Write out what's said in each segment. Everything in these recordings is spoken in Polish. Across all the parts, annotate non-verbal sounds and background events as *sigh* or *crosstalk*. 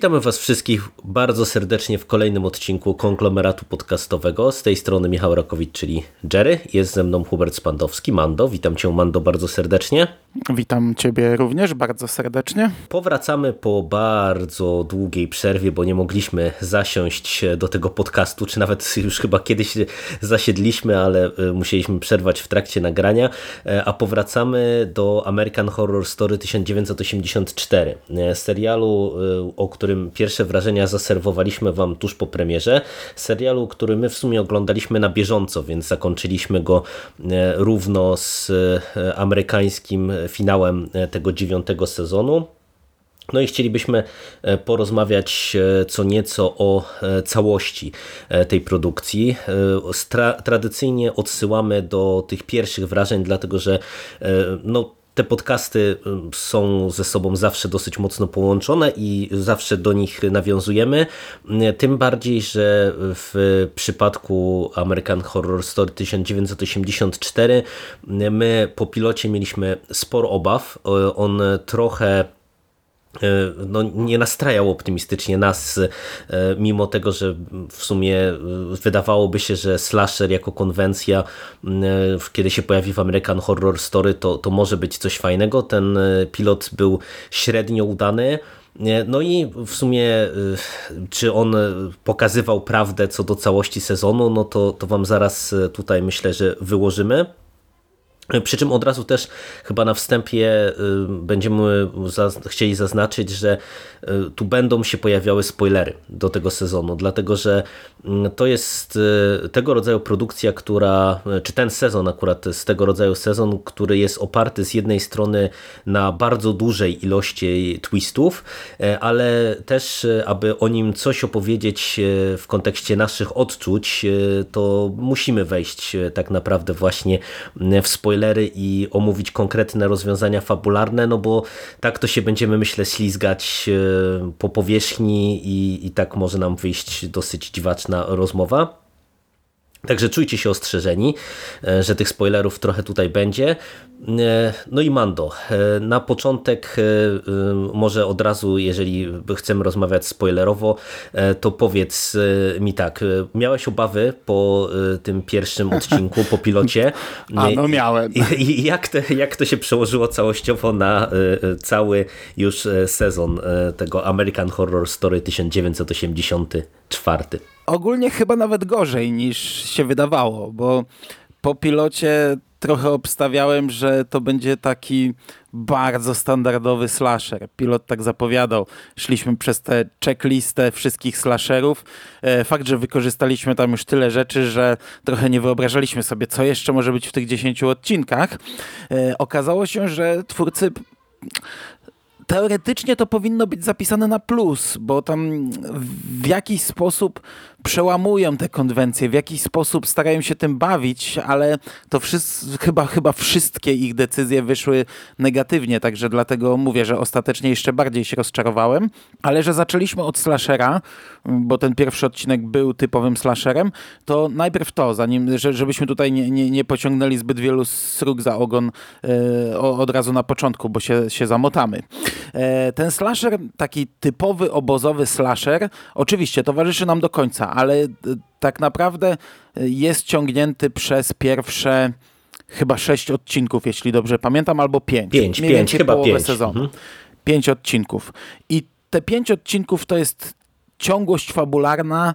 Witamy Was wszystkich bardzo serdecznie w kolejnym odcinku konglomeratu podcastowego. Z tej strony Michał Rakowicz, czyli Jerry. Jest ze mną Hubert Spandowski. Mando, witam Cię Mando bardzo serdecznie. Witam Ciebie również bardzo serdecznie. Powracamy po bardzo długiej przerwie, bo nie mogliśmy zasiąść do tego podcastu, czy nawet już chyba kiedyś zasiedliśmy, ale e, musieliśmy przerwać w trakcie nagrania, e, a powracamy do American Horror Story 1984, e, serialu, o którym pierwsze wrażenia zaserwowaliśmy Wam tuż po premierze, serialu, który my w sumie oglądaliśmy na bieżąco, więc zakończyliśmy go równo z amerykańskim finałem tego dziewiątego sezonu. No i chcielibyśmy porozmawiać co nieco o całości tej produkcji. tradycyjnie odsyłamy do tych pierwszych wrażeń, dlatego że no, te podcasty są ze sobą zawsze dosyć mocno połączone i zawsze do nich nawiązujemy. Tym bardziej, że w przypadku American Horror Story 1984 my po pilocie mieliśmy sporo obaw. On trochę no, nie nastrajał optymistycznie nas, mimo tego, że w sumie wydawałoby się, że slasher jako konwencja, kiedy się pojawi w American Horror Story, to, to może być coś fajnego. Ten pilot był średnio udany. No i w sumie, czy on pokazywał prawdę co do całości sezonu, no to, to Wam zaraz tutaj myślę, że wyłożymy. Przy czym od razu też chyba na wstępie będziemy chcieli zaznaczyć, że tu będą się pojawiały spoilery do tego sezonu, dlatego że to jest tego rodzaju produkcja, która, czy ten sezon akurat z tego rodzaju sezon, który jest oparty z jednej strony na bardzo dużej ilości twistów, ale też aby o nim coś opowiedzieć w kontekście naszych odczuć, to musimy wejść tak naprawdę właśnie w spoilery spoilery i omówić konkretne rozwiązania fabularne, no bo tak to się będziemy, myślę, ślizgać e, po powierzchni i, i tak może nam wyjść dosyć dziwaczna rozmowa. Także czujcie się ostrzeżeni, e, że tych spoilerów trochę tutaj będzie. E, no i Mando, e, na początek może od razu, jeżeli chcemy rozmawiać spoilerowo, to powiedz mi tak, miałeś obawy po tym pierwszym odcinku, po pilocie. *laughs* A no miałem. I jak, te, jak to się przełożyło całościowo na cały już sezon tego American Horror Story 1984? Ogólnie chyba nawet gorzej niż się wydawało, bo po pilocie trochę obstawiałem, że to będzie taki bardzo standardowy slasher. Pilot tak zapowiadał. Szliśmy przez tę checklistę wszystkich slasherów. E, fakt, że wykorzystaliśmy tam już tyle rzeczy, że trochę nie wyobrażaliśmy sobie, co jeszcze może być w tych 10 odcinkach. E, okazało się, że twórcy teoretycznie to powinno być zapisane na plus, bo tam w jakiś sposób przełamują te konwencje, w jakiś sposób starają się tym bawić, ale to chyba, chyba wszystkie ich decyzje wyszły negatywnie, także dlatego mówię, że ostatecznie jeszcze bardziej się rozczarowałem, ale że zaczęliśmy od slashera, bo ten pierwszy odcinek był typowym slasherem, to najpierw to, zanim, żebyśmy tutaj nie, nie, nie pociągnęli zbyt wielu srug za ogon e, od razu na początku, bo się, się zamotamy. E, ten slasher, taki typowy obozowy slasher, oczywiście towarzyszy nam do końca, ale e, tak naprawdę e, jest ciągnięty przez pierwsze chyba sześć odcinków, jeśli dobrze pamiętam, albo pięć. Pięć, Mniej pięć, chyba pięć. sezonu. Mhm. Pięć odcinków. I te pięć odcinków to jest ciągłość fabularna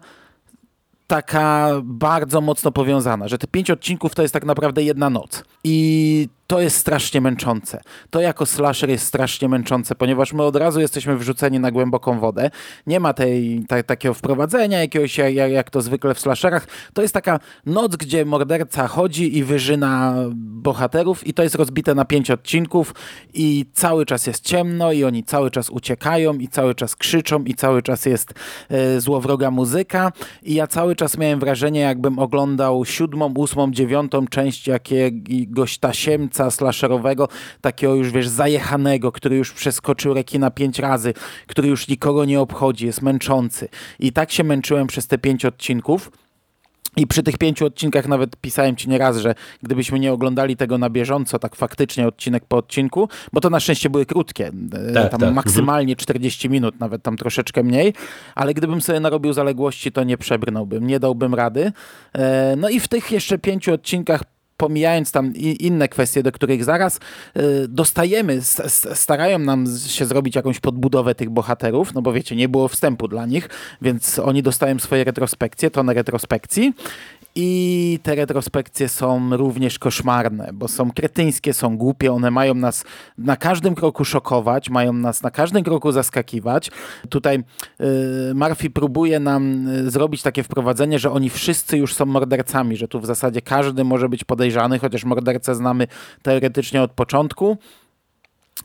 taka bardzo mocno powiązana, że te pięć odcinków to jest tak naprawdę jedna noc. I to jest strasznie męczące. To jako slasher jest strasznie męczące, ponieważ my od razu jesteśmy wrzuceni na głęboką wodę. Nie ma tej, ta, takiego wprowadzenia jakiegoś, jak, jak to zwykle w slasherach. To jest taka noc, gdzie morderca chodzi i wyżyna bohaterów i to jest rozbite na pięć odcinków i cały czas jest ciemno i oni cały czas uciekają i cały czas krzyczą i cały czas jest e, złowroga muzyka i ja cały czas miałem wrażenie, jakbym oglądał siódmą, ósmą, dziewiątą część jakiegoś tasiemca slasherowego, takiego już wiesz, zajechanego, który już przeskoczył rekina pięć razy, który już nikogo nie obchodzi, jest męczący. I tak się męczyłem przez te pięć odcinków. I przy tych pięciu odcinkach nawet pisałem ci nieraz, że gdybyśmy nie oglądali tego na bieżąco, tak faktycznie odcinek po odcinku, bo to na szczęście były krótkie, e, tak, tam tak. maksymalnie mhm. 40 minut, nawet tam troszeczkę mniej, ale gdybym sobie narobił zaległości, to nie przebrnąłbym, nie dałbym rady. E, no i w tych jeszcze pięciu odcinkach pomijając tam inne kwestie, do których zaraz y, dostajemy, starają nam się zrobić jakąś podbudowę tych bohaterów, no bo wiecie, nie było wstępu dla nich, więc oni dostają swoje retrospekcje, to na retrospekcji i te retrospekcje są również koszmarne, bo są kretyńskie, są głupie, one mają nas na każdym kroku szokować, mają nas na każdym kroku zaskakiwać. Tutaj yy, Murphy próbuje nam y, zrobić takie wprowadzenie, że oni wszyscy już są mordercami, że tu w zasadzie każdy może być podejrzany, chociaż mordercę znamy teoretycznie od początku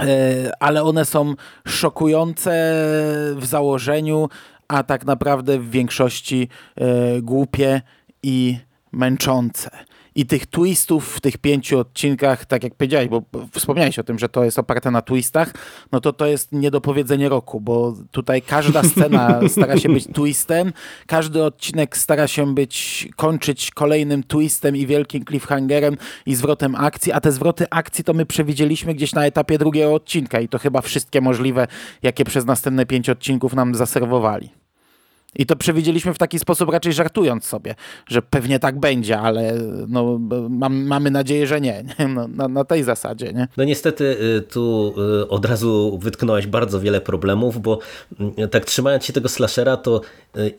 y, ale one są szokujące w założeniu, a tak naprawdę w większości y, głupie i męczące. I tych twistów w tych pięciu odcinkach, tak jak powiedziałeś, bo wspomniałeś o tym, że to jest oparte na twistach, no to to jest niedopowiedzenie roku, bo tutaj każda scena *laughs* stara się być twistem, każdy odcinek stara się być, kończyć kolejnym twistem i wielkim cliffhangerem i zwrotem akcji, a te zwroty akcji to my przewidzieliśmy gdzieś na etapie drugiego odcinka i to chyba wszystkie możliwe, jakie przez następne pięć odcinków nam zaserwowali. I to przewidzieliśmy w taki sposób raczej żartując sobie, że pewnie tak będzie, ale no, mam, mamy nadzieję, że nie. No, na, na, tej zasadzie. Nie? No niestety y, tu y, od razu wytknąłeś bardzo wiele problemów, bo y, tak trzymając się tego slashera, to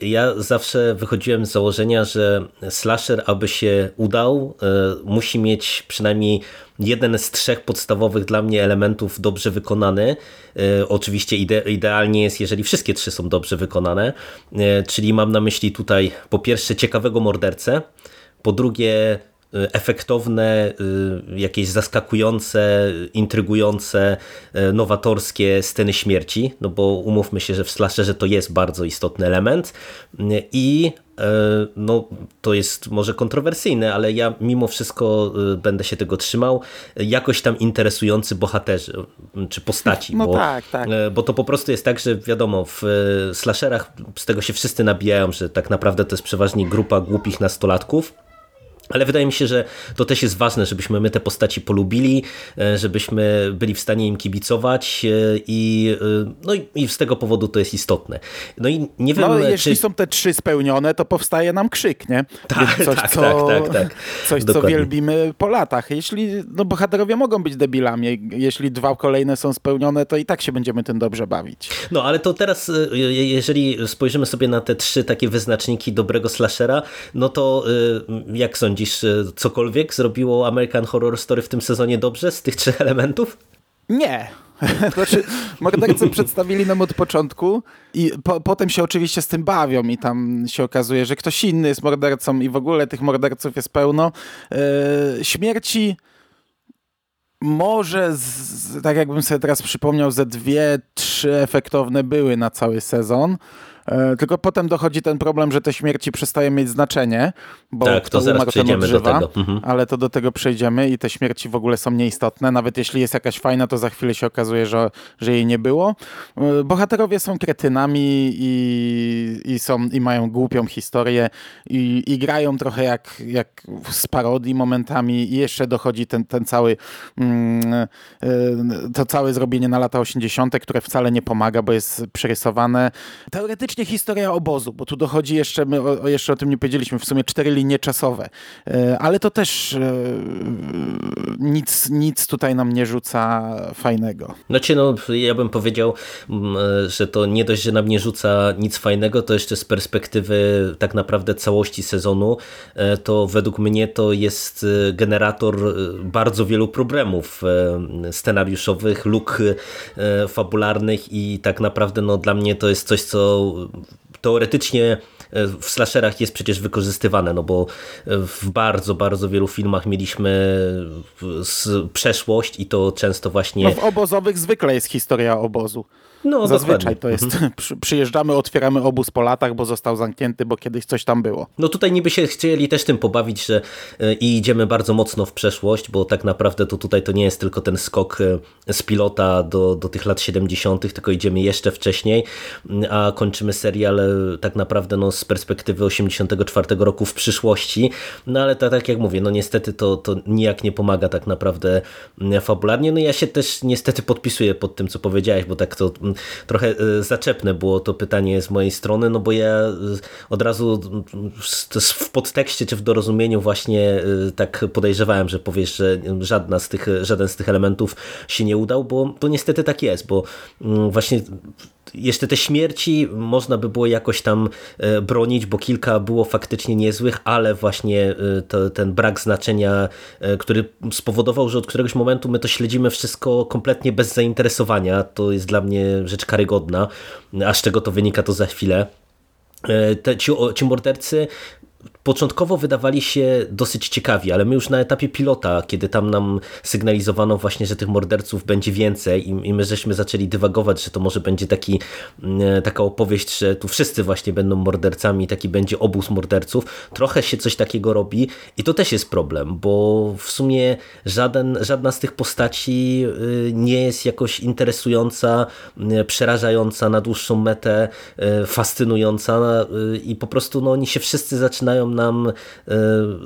ja zawsze wychodziłem z założenia, że slasher, aby się udał, musi mieć przynajmniej jeden z trzech podstawowych dla mnie elementów dobrze wykonany. E, oczywiście ide idealnie jest, jeżeli wszystkie trzy są dobrze wykonane, e, czyli mam na myśli tutaj po pierwsze ciekawego mordercę, po drugie efektowne, jakieś zaskakujące, intrygujące, nowatorskie sceny śmierci, no bo umówmy się, że w slasherze to jest bardzo istotny element i no to jest może kontrowersyjne, ale ja mimo wszystko będę się tego trzymał. Jakoś tam interesujący bohaterzy, czy postaci, no bo, tak, tak. Bo to po prostu jest tak, że wiadomo, w slasherach z tego się wszyscy nabijają, że tak naprawdę to jest przeważnie grupa głupich nastolatków, ale wydaje mi się, że to też jest ważne, żebyśmy my te postaci polubili, e, żebyśmy byli w stanie im kibicować e, i, e, no i z tego powodu to jest istotne. No i nie wiem, no, jeśli są te trzy spełnione, to powstaje nam krzyk, nie? Tak, coś, tak, co, tak, tak, tak. Coś, Dokładnie. co wielbimy po latach. Jeśli, no bohaterowie mogą być debilami, jeśli dwa kolejne są spełnione, to i tak się będziemy tym dobrze bawić. No, ale to teraz, jeżeli spojrzymy sobie na te trzy takie wyznaczniki dobrego slashera, no to jak sądzisz, sądzisz, cokolwiek zrobiło American Horror Story w tym sezonie dobrze z tych trzech elementów? Nie. *laughs* Znaczy, mordercę przedstawili nam od początku i po, potem się oczywiście z tym bawią i tam się okazuje, że ktoś inny jest mordercą i w ogóle tych morderców jest pełno. Yy, śmierci może, z, tak jakbym sobie teraz przypomniał, ze dwie, trzy efektowne były na cały sezon. E, tylko potem dochodzi ten problem, że te śmierci przestają mieć znaczenie, bo tak, kto to umarł, ten odżywa, do mhm. ale to do tego przejdziemy i te śmierci w ogóle są nieistotne. Nawet jeśli jest jakaś fajna, to za chwilę się okazuje, że, że jej nie było. E, bohaterowie są kretynami i, i, są, i mają głupią historię i, i grają trochę jak, jak z parodii momentami i jeszcze dochodzi ten, ten cały mm, e, to całe zrobienie na lata 80., które wcale nie pomaga, bo jest przerysowane. Teoretycznie faktycznie historia obozu, bo tu dochodzi jeszcze, my o, jeszcze o tym nie powiedzieliśmy, w sumie cztery linie czasowe, e, ale to też e, nic, nic tutaj nam nie rzuca fajnego. Znaczy, no, ja bym powiedział, mm, że to nie dość, że nam nie rzuca nic fajnego, to jeszcze z perspektywy tak naprawdę całości sezonu, to według mnie to jest generator bardzo wielu problemów scenariuszowych, luk fabularnych i tak naprawdę no, dla mnie to jest coś, co teoretycznie e, w slasherach jest przecież wykorzystywane, no bo w bardzo, bardzo wielu filmach mieliśmy przeszłość i to często właśnie... No w obozowych zwykle jest historia obozu. No, Zazwyczaj dokładnie. to jest, mhm. *laughs* przyjeżdżamy, otwieramy obóz po latach, bo został zamknięty, bo kiedyś coś tam było. No tutaj niby się chcieli też tym pobawić, że e, i idziemy bardzo mocno w przeszłość, bo tak naprawdę to tutaj to nie jest tylko ten skok e, z pilota do, do tych lat 70., tylko idziemy jeszcze wcześniej, a kończymy serial e, tak naprawdę no, z perspektywy 84 roku w przyszłości. No ale tak, tak jak mówię, no niestety to, to nijak nie pomaga tak naprawdę fabularnie. No ja się też niestety podpisuję pod tym, co powiedziałeś, bo tak to trochę e, zaczepne było to pytanie z mojej strony, no bo ja e, od razu w podtekście czy w dorozumieniu właśnie e, tak podejrzewałem, że powiesz, że żadna z tych, żaden z tych elementów się nie udał, bo, bo niestety tak jest, bo mm, właśnie jeszcze te śmierci można by było jakoś tam bronić, bo kilka było faktycznie niezłych, ale właśnie to, ten brak znaczenia, który spowodował, że od któregoś momentu my to śledzimy wszystko kompletnie bez zainteresowania. To jest dla mnie rzecz karygodna, a z czego to wynika to za chwilę. E, te, ci, ci mordercy początkowo wydawali się dosyć ciekawi, ale my już na etapie pilota, kiedy tam nam sygnalizowano właśnie, że tych morderców będzie więcej i, i my żeśmy zaczęli dywagować, że to może będzie taki, mm, taka opowieść, że tu wszyscy właśnie będą mordercami, taki będzie obóz morderców. Trochę się coś takiego robi i to też jest problem, bo w sumie żaden, żadna z tych postaci y, nie jest jakoś interesująca, y, przerażająca na dłuższą metę, y, fascynująca i po prostu no, oni się wszyscy zaczynają nam e,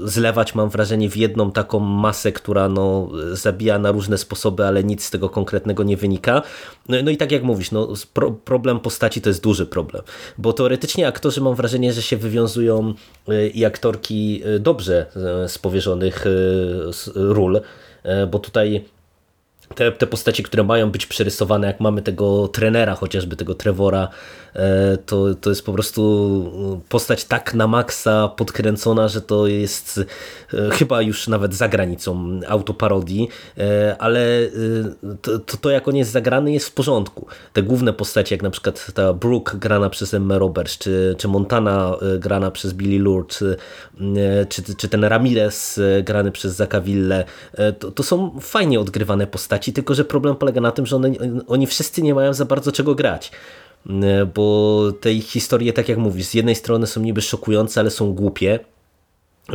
zlewać, mam wrażenie, w jedną taką masę, która no, zabija na różne sposoby, ale nic z tego konkretnego nie wynika. No, no i tak jak mówisz, no, pro, problem postaci to jest duży problem, bo teoretycznie aktorzy mam wrażenie, że się wywiązują e, i aktorki e, dobrze z powierzonych ról, bo tutaj te, te postacie, które mają być przerysowane, jak mamy tego trenera, chociażby tego Trevora, e, to, to jest po prostu postać tak na maksa podkręcona, że to jest e, chyba już nawet za granicą autoparodii, e, ale to, to, to jak on jest zagrany jest w porządku. Te główne postacie, jak na przykład ta Brooke grana przez Emma Roberts, czy, czy Montana grana przez Billy Lourdes, czy, czy ten Ramirez grany przez Zaka Ville, to, to są fajnie odgrywane postacie, postaci, tylko że problem polega na tym, że one, oni wszyscy nie mają za bardzo czego grać. Bo te ich historie, tak jak mówisz, z jednej strony są niby szokujące, ale są głupie,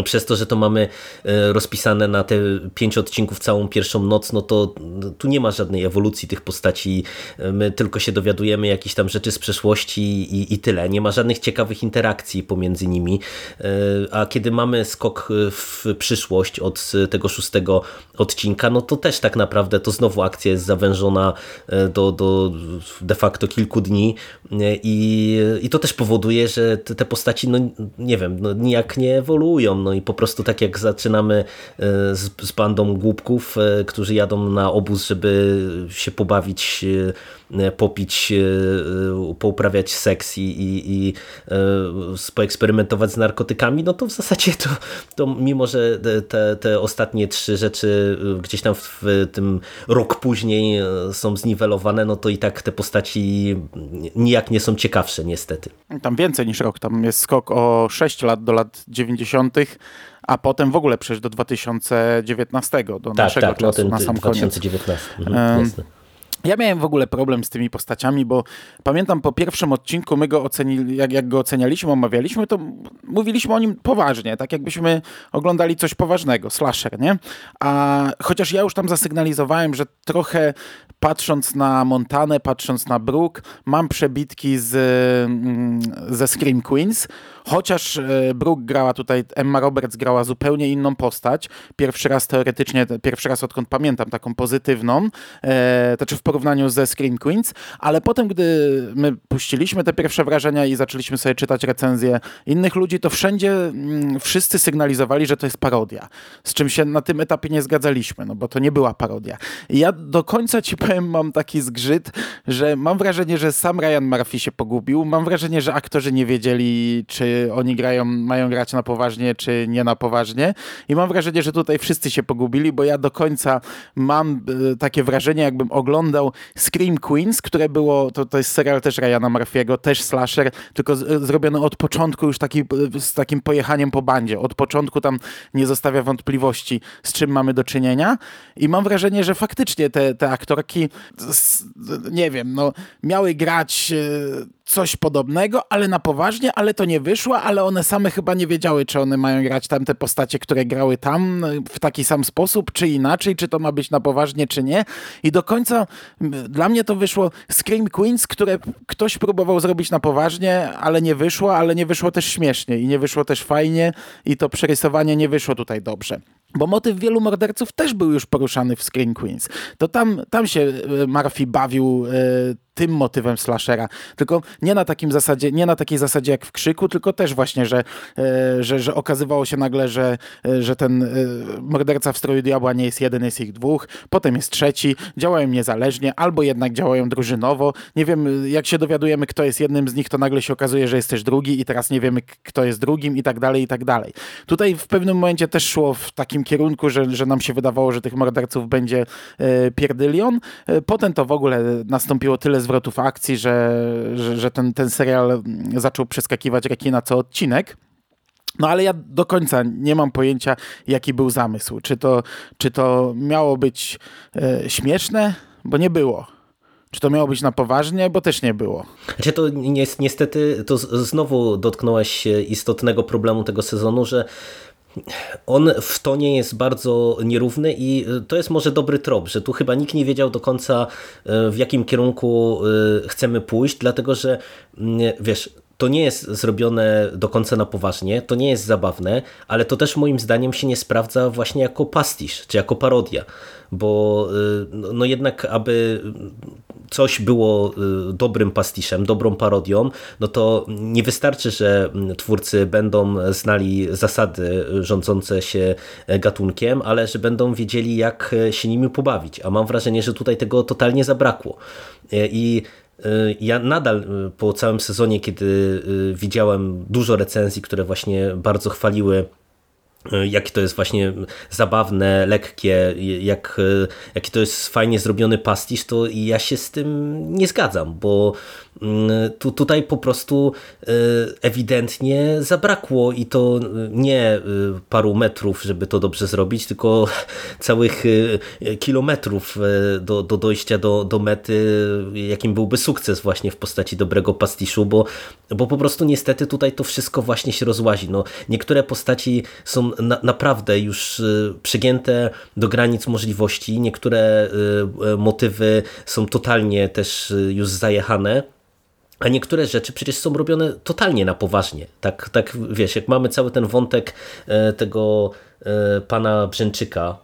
przez to, że to mamy e, rozpisane na te pięć odcinków całą pierwszą noc, no to tu nie ma żadnej ewolucji tych postaci. E, my tylko się dowiadujemy jakichś tam rzeczy z przeszłości i, i tyle. Nie ma żadnych ciekawych interakcji pomiędzy nimi. E, a kiedy mamy skok w przyszłość od tego szóstego odcinka, no to też tak naprawdę to znowu akcja jest zawężona do, do de facto kilku dni i, i to też powoduje, że te postaci, no nie wiem, no nijak nie ewoluują no i po prostu tak jak zaczynamy e, z, z bandą głupków, e, którzy jadą na obóz, żeby się pobawić, e, popić, pouprawiać seks i, i, i poeksperymentować z narkotykami, no to w zasadzie to, to mimo, że te, te ostatnie trzy rzeczy gdzieś tam w, w tym rok później są zniwelowane, no to i tak te postaci nijak nie są ciekawsze niestety. Tam więcej niż rok, tam jest skok o 6 lat do lat 90 a potem w ogóle przejść do 2019, do tak, naszego tak, czasu, no ten, na sam 2019. koniec. Mhm, ja miałem w ogóle problem z tymi postaciami, bo pamiętam po pierwszym odcinku, my go ocenili, jak, jak go ocenialiśmy, omawialiśmy, to mówiliśmy o nim poważnie, tak jakbyśmy oglądali coś poważnego, slasher, nie? A chociaż ja już tam zasygnalizowałem, że trochę patrząc na Montanę, patrząc na Brook, mam przebitki z, mm, ze Scream Queens, chociaż e, Brooke grała tutaj, Emma Roberts grała zupełnie inną postać, pierwszy raz teoretycznie, pierwszy raz odkąd pamiętam, taką pozytywną, e, to czy w porównaniu ze Scream Queens, ale potem, gdy my puściliśmy te pierwsze wrażenia i zaczęliśmy sobie czytać recenzje innych ludzi, to wszędzie mm, wszyscy sygnalizowali, że to jest parodia, z czym się na tym etapie nie zgadzaliśmy, no bo to nie była parodia. I ja do końca ci powiem, mam taki zgrzyt, że mam wrażenie, że sam Ryan Murphy się pogubił, mam wrażenie, że aktorzy nie wiedzieli, czy oni grają, mają grać na poważnie, czy nie na poważnie i mam wrażenie, że tutaj wszyscy się pogubili, bo ja do końca mam e, takie wrażenie, jakbym oglądał Scream Queens, które było, to, to jest serial też Ryana Murphy'ego, też slasher, tylko z, zrobiony od początku już taki, z takim pojechaniem po bandzie. Od początku tam nie zostawia wątpliwości, z czym mamy do czynienia i mam wrażenie, że faktycznie te, te aktorki, nie wiem, no, miały grać e, coś podobnego, ale na poważnie, ale to nie wyszło, ale one same chyba nie wiedziały, czy one mają grać tam te postacie, które grały tam w taki sam sposób, czy inaczej, czy to ma być na poważnie, czy nie. I do końca dla mnie to wyszło Scream Queens, które ktoś próbował zrobić na poważnie, ale nie wyszło, ale nie wyszło też śmiesznie i nie wyszło też fajnie i to przerysowanie nie wyszło tutaj dobrze. Bo motyw wielu morderców też był już poruszany w Scream Queens. To tam, tam się e, Murphy bawił e, tym motywem slashera. Tylko nie na takim zasadzie, nie na takiej zasadzie jak w Krzyku, tylko też właśnie, że, e, że, że okazywało się nagle, że, że ten morderca w stroju diabła nie jest jeden, jest ich dwóch, potem jest trzeci, działają niezależnie, albo jednak działają drużynowo. Nie wiem, jak się dowiadujemy, kto jest jednym z nich, to nagle się okazuje, że jest też drugi i teraz nie wiemy, kto jest drugim i tak dalej, i tak dalej. Tutaj w pewnym momencie też szło w takim takim kierunku, że, że nam się wydawało, że tych morderców będzie e, pierdylion. E, potem to w ogóle nastąpiło tyle zwrotów akcji, że, że, że ten, ten serial zaczął przeskakiwać rekina co odcinek. No ale ja do końca nie mam pojęcia, jaki był zamysł. Czy to, czy to miało być e, śmieszne? Bo nie było. Czy to miało być na poważnie? Bo też nie było. Znaczy to niestety to znowu dotknąłeś istotnego problemu tego sezonu, że on w tonie jest bardzo nierówny i to jest może dobry trop, że tu chyba nikt nie wiedział do końca e, w jakim kierunku e, chcemy pójść, dlatego że mm, wiesz, to nie jest zrobione do końca na poważnie, to nie jest zabawne, ale to też moim zdaniem się nie sprawdza właśnie jako pastisz, czy jako parodia, bo y, no, no jednak aby coś było y, dobrym pastiszem, dobrą parodią, no to nie wystarczy, że twórcy będą znali zasady rządzące się gatunkiem, ale że będą wiedzieli jak się nimi pobawić, a mam wrażenie, że tutaj tego totalnie zabrakło. I Y, ja nadal y, po całym sezonie, kiedy y, widziałem dużo recenzji, które właśnie bardzo chwaliły jakie to jest właśnie zabawne, lekkie, jak, jaki to jest fajnie zrobiony pastisz, to ja się z tym nie zgadzam, bo tu, tutaj po prostu ewidentnie zabrakło i to nie paru metrów, żeby to dobrze zrobić, tylko *laughs* całych kilometrów do, do dojścia do, do mety, jakim byłby sukces właśnie w postaci dobrego pastiszu, bo, bo po prostu niestety tutaj to wszystko właśnie się rozłazi. No, niektóre postaci są na, naprawdę już y, przegięte do granic możliwości. Niektóre y, y, motywy są totalnie też już zajechane. A niektóre rzeczy przecież są robione totalnie na poważnie. Tak, tak wiesz, jak mamy cały ten wątek e, tego e, pana Brzęczyka,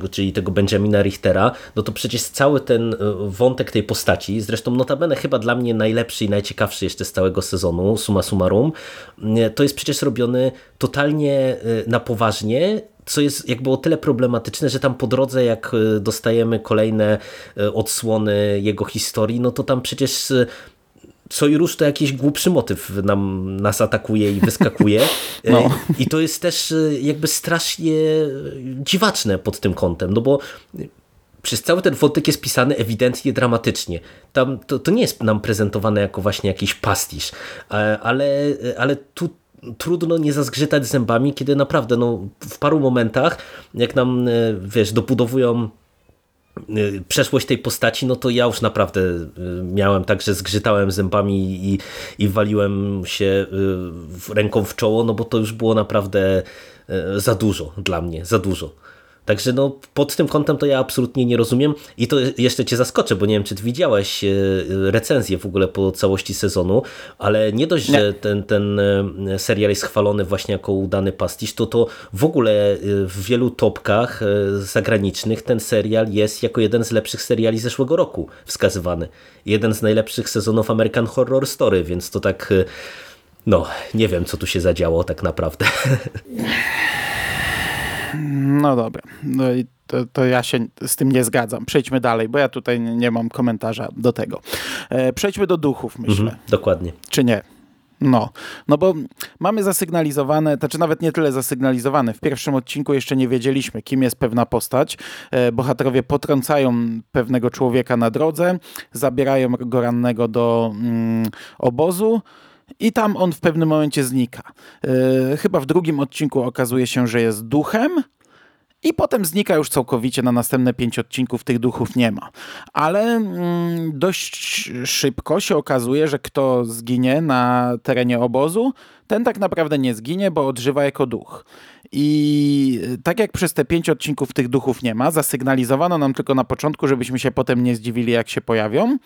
e, czyli tego Benjamina Richtera, no to przecież cały ten wątek tej postaci, zresztą notabene chyba dla mnie najlepszy i najciekawszy jeszcze z całego sezonu, suma summarum, to jest przecież robiony totalnie na poważnie co jest jakby o tyle problematyczne, że tam po drodze jak dostajemy kolejne odsłony jego historii, no to tam przecież co i rusz to jakiś głupszy motyw nam, nas atakuje i wyskakuje. *laughs* No. E, I to jest też e, jakby strasznie dziwaczne pod tym kątem, no bo przez cały ten wątek jest pisany ewidentnie dramatycznie. Tam, to, to nie jest nam prezentowane jako właśnie jakiś pastisz, e, ale, ale tu trudno nie zazgrzytać zębami, kiedy naprawdę no, w paru momentach, jak nam, wiesz, dobudowują Y, przeszłość tej postaci, no to ja już naprawdę y, miałem tak, że zgrzytałem zębami i, i waliłem się y, ręką w czoło, no bo to już było naprawdę za dużo dla mnie, za dużo. Także no, pod tym kątem to ja absolutnie nie rozumiem i to jeszcze cię zaskoczę, bo nie wiem, czy ty widziałeś e, recenzję w ogóle po całości sezonu, ale nie dość, nie. że ten, ten e, serial jest chwalony właśnie jako udany pastisz, to to w ogóle e, w wielu topkach zagranicznych ten serial jest jako jeden z lepszych seriali zeszłego roku wskazywany. Jeden z najlepszych sezonów American Horror Story, więc to tak no, nie wiem, co tu się zadziało tak naprawdę. *laughs* No dobra. No i to, to, ja się z tym nie zgadzam. Przejdźmy dalej, bo ja tutaj nie mam komentarza do tego. E, przejdźmy do duchów, myślę. Mhm, dokładnie. Czy nie? No, no bo mamy zasygnalizowane, znaczy nawet nie tyle zasygnalizowane. W pierwszym odcinku jeszcze nie wiedzieliśmy, kim jest pewna postać. E, bohaterowie potrącają pewnego człowieka na drodze, zabierają go rannego do mm, obozu. I tam on w pewnym momencie znika. Yy, chyba w drugim odcinku okazuje się, że jest duchem. I potem znika już całkowicie, na następne pięć odcinków tych duchów nie ma. Ale mm, dość szybko się okazuje, że kto zginie na terenie obozu, ten tak naprawdę nie zginie, bo odżywa jako duch. I tak jak przez te pięć odcinków tych duchów nie ma, zasygnalizowano nam tylko na początku, żebyśmy się potem nie zdziwili, jak się pojawią,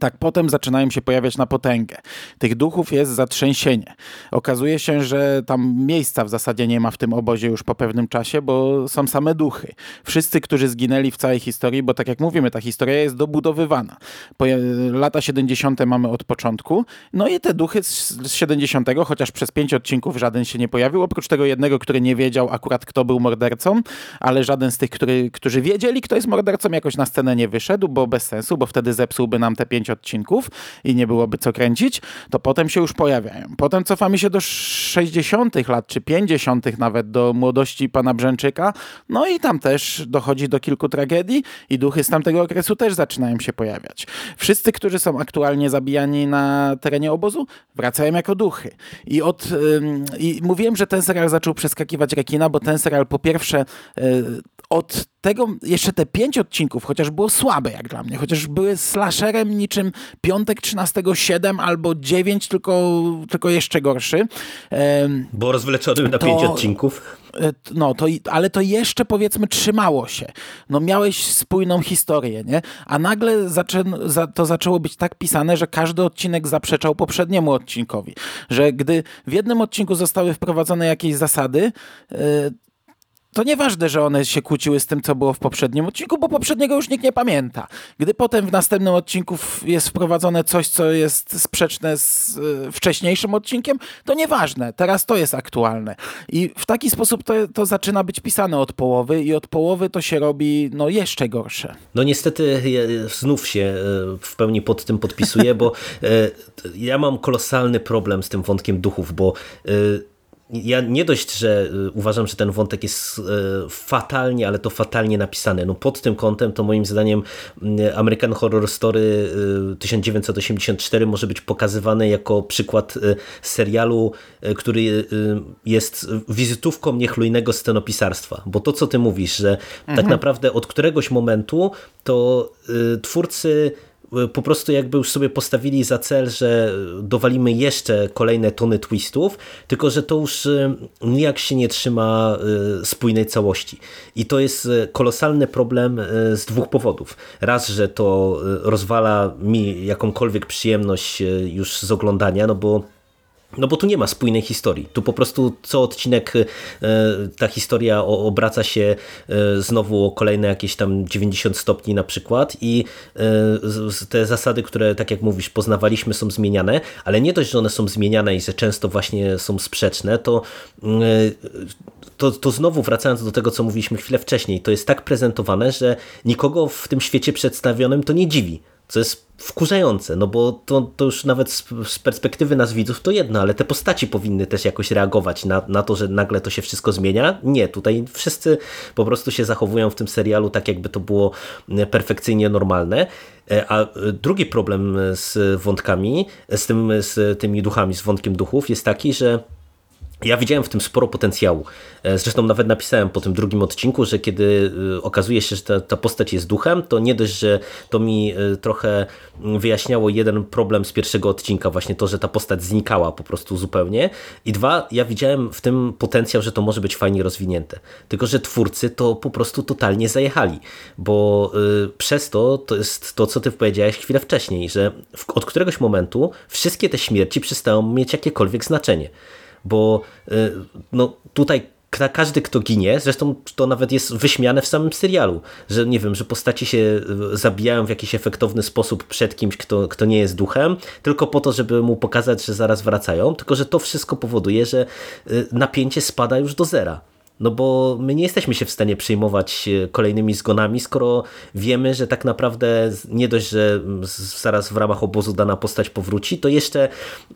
tak potem zaczynają się pojawiać na potęgę. Tych duchów jest zatrzęsienie. Okazuje się, że tam miejsca w zasadzie nie ma w tym obozie już po pewnym czasie, bo są same duchy. Wszyscy, którzy zginęli w całej historii, bo tak jak mówimy, ta historia jest dobudowywana. Po lata 70. mamy od początku, no i te duchy z 70., chociaż przez pięć odcinków żaden się nie pojawił, oprócz tego jednego, który nie wiedział akurat kto był mordercą, ale żaden z tych, który, którzy wiedzieli kto jest mordercą jakoś na scenę nie wyszedł, bo bez sensu, bo wtedy zepsułby nam te pięć pięć odcinków i nie byłoby co kręcić, to potem się już pojawiają. Potem cofamy się do 60. lat, czy 50. nawet, do młodości pana Brzęczyka, no i tam też dochodzi do kilku tragedii i duchy z tamtego okresu też zaczynają się pojawiać. Wszyscy, którzy są aktualnie zabijani na terenie obozu, wracają jako duchy. I od, i mówiłem, że ten serial zaczął przeskakiwać rekina, bo ten serial po pierwsze y, od tego jeszcze te pięć odcinków, chociaż było słabe jak dla mnie, chociaż były slasherem niczym Piątek 13 7 albo 9, tylko, tylko jeszcze gorszy. Było rozwleczonym na to, pięć odcinków. E, no, to, ale to jeszcze powiedzmy trzymało się. No miałeś spójną historię, nie? A nagle zaczę, za, to zaczęło być tak pisane, że każdy odcinek zaprzeczał poprzedniemu odcinkowi. Że gdy w jednym odcinku zostały wprowadzone jakieś zasady, e, to nieważne, że one się kłóciły z tym, co było w poprzednim odcinku, bo poprzedniego już nikt nie pamięta. Gdy potem w następnym odcinku jest wprowadzone coś, co jest sprzeczne z y, wcześniejszym odcinkiem, to nieważne. Teraz to jest aktualne. I w taki sposób to, to zaczyna być pisane od połowy i od połowy to się robi no, jeszcze gorsze. No niestety znów się e, w pełni pod tym podpisuję, bo e, ja mam kolosalny problem z tym wątkiem duchów, bo e, ja nie dość, że y, uważam, że ten wątek jest y, fatalnie, ale to fatalnie napisany. No pod tym kątem to moim zdaniem y, American Horror Story 1984 może być pokazywany jako przykład serialu, który jest wizytówką niechlujnego scenopisarstwa. Bo to, co ty mówisz, że tak mhm. tak naprawdę od któregoś momentu to twórcy po prostu jakby już sobie postawili za cel, że dowalimy jeszcze kolejne tony twistów, tylko że to już y, nijak się nie trzyma y, spójnej całości. I to jest kolosalny problem z dwóch powodów. Raz, że to rozwala mi jakąkolwiek przyjemność już z oglądania, no bo no bo tu nie ma spójnej historii. Tu po prostu co odcinek e, ta historia obraca się e, znowu o kolejne jakieś tam 90 stopni na przykład i e, te zasady, które tak jak mówisz poznawaliśmy są zmieniane, ale nie dość, że one są zmieniane i że często właśnie są sprzeczne, to to, to znowu wracając do tego, co mówiliśmy chwilę wcześniej, to jest tak prezentowane, że nikogo w tym świecie przedstawionym to nie dziwi co jest wkurzające, no bo to, to już nawet z, z, perspektywy nas widzów to jedno, ale te postaci powinny też jakoś reagować na, na to, że nagle to się wszystko zmienia. Nie, tutaj wszyscy po prostu się zachowują w tym serialu tak, jakby to było perfekcyjnie normalne. E, a drugi problem z wątkami, z, tym, z tymi duchami, z wątkiem duchów jest taki, że Ja widziałem w tym sporo potencjału. E, zresztą nawet napisałem po tym drugim odcinku, że kiedy e, okazuje się, że ta, ta, postać jest duchem, to nie dość, że to mi e, trochę wyjaśniało jeden problem z pierwszego odcinka, właśnie to, że ta postać znikała po prostu zupełnie. I dwa, ja widziałem w tym potencjał, że to może być fajnie rozwinięte. Tylko, że twórcy to po prostu totalnie zajechali, bo przez to, to jest to, co ty powiedziałeś chwilę wcześniej, że od któregoś momentu wszystkie te śmierci przestają mieć jakiekolwiek znaczenie bo y, no, tutaj każdy, kto ginie, zresztą to nawet jest wyśmiane w samym serialu, że nie wiem, że postaci się y, zabijają w jakiś efektowny sposób przed kimś, kto, kto nie jest duchem, tylko po to, żeby mu pokazać, że zaraz wracają, tylko że to wszystko powoduje, że y, napięcie spada już do zera. No bo my nie jesteśmy się w stanie przejmować e, kolejnymi zgonami, skoro wiemy, że tak naprawdę nie dość, że zaraz w ramach obozu dana postać powróci, to jeszcze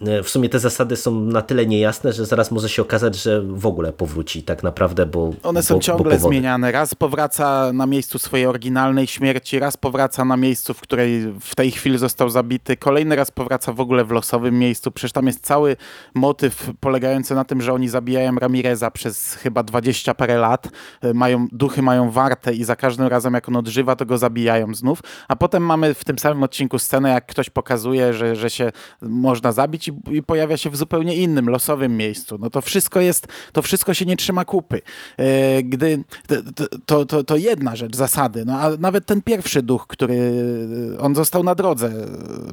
e, w sumie te zasady są na tyle niejasne, że zaraz może się okazać, że w ogóle powróci tak naprawdę, bo One są bo, ciągle bo zmieniane. Raz powraca na miejscu swojej oryginalnej śmierci, raz powraca na miejscu, w której w tej chwili został zabity, kolejny raz powraca w ogóle w losowym miejscu. Przecież tam jest cały motyw polegający na tym, że oni zabijają Ramireza przez chyba 20 dwadzieścia parę lat, y, mają, duchy mają wartę i za każdym razem jak on odżywa, to go zabijają znów, a potem mamy w tym samym odcinku scenę, jak ktoś pokazuje, że, że się można zabić i, i pojawia się w zupełnie innym, losowym miejscu. No to wszystko jest, to wszystko się nie trzyma kupy. Y, gdy, to, to, to jedna rzecz, zasady, no a nawet ten pierwszy duch, który y, on został na drodze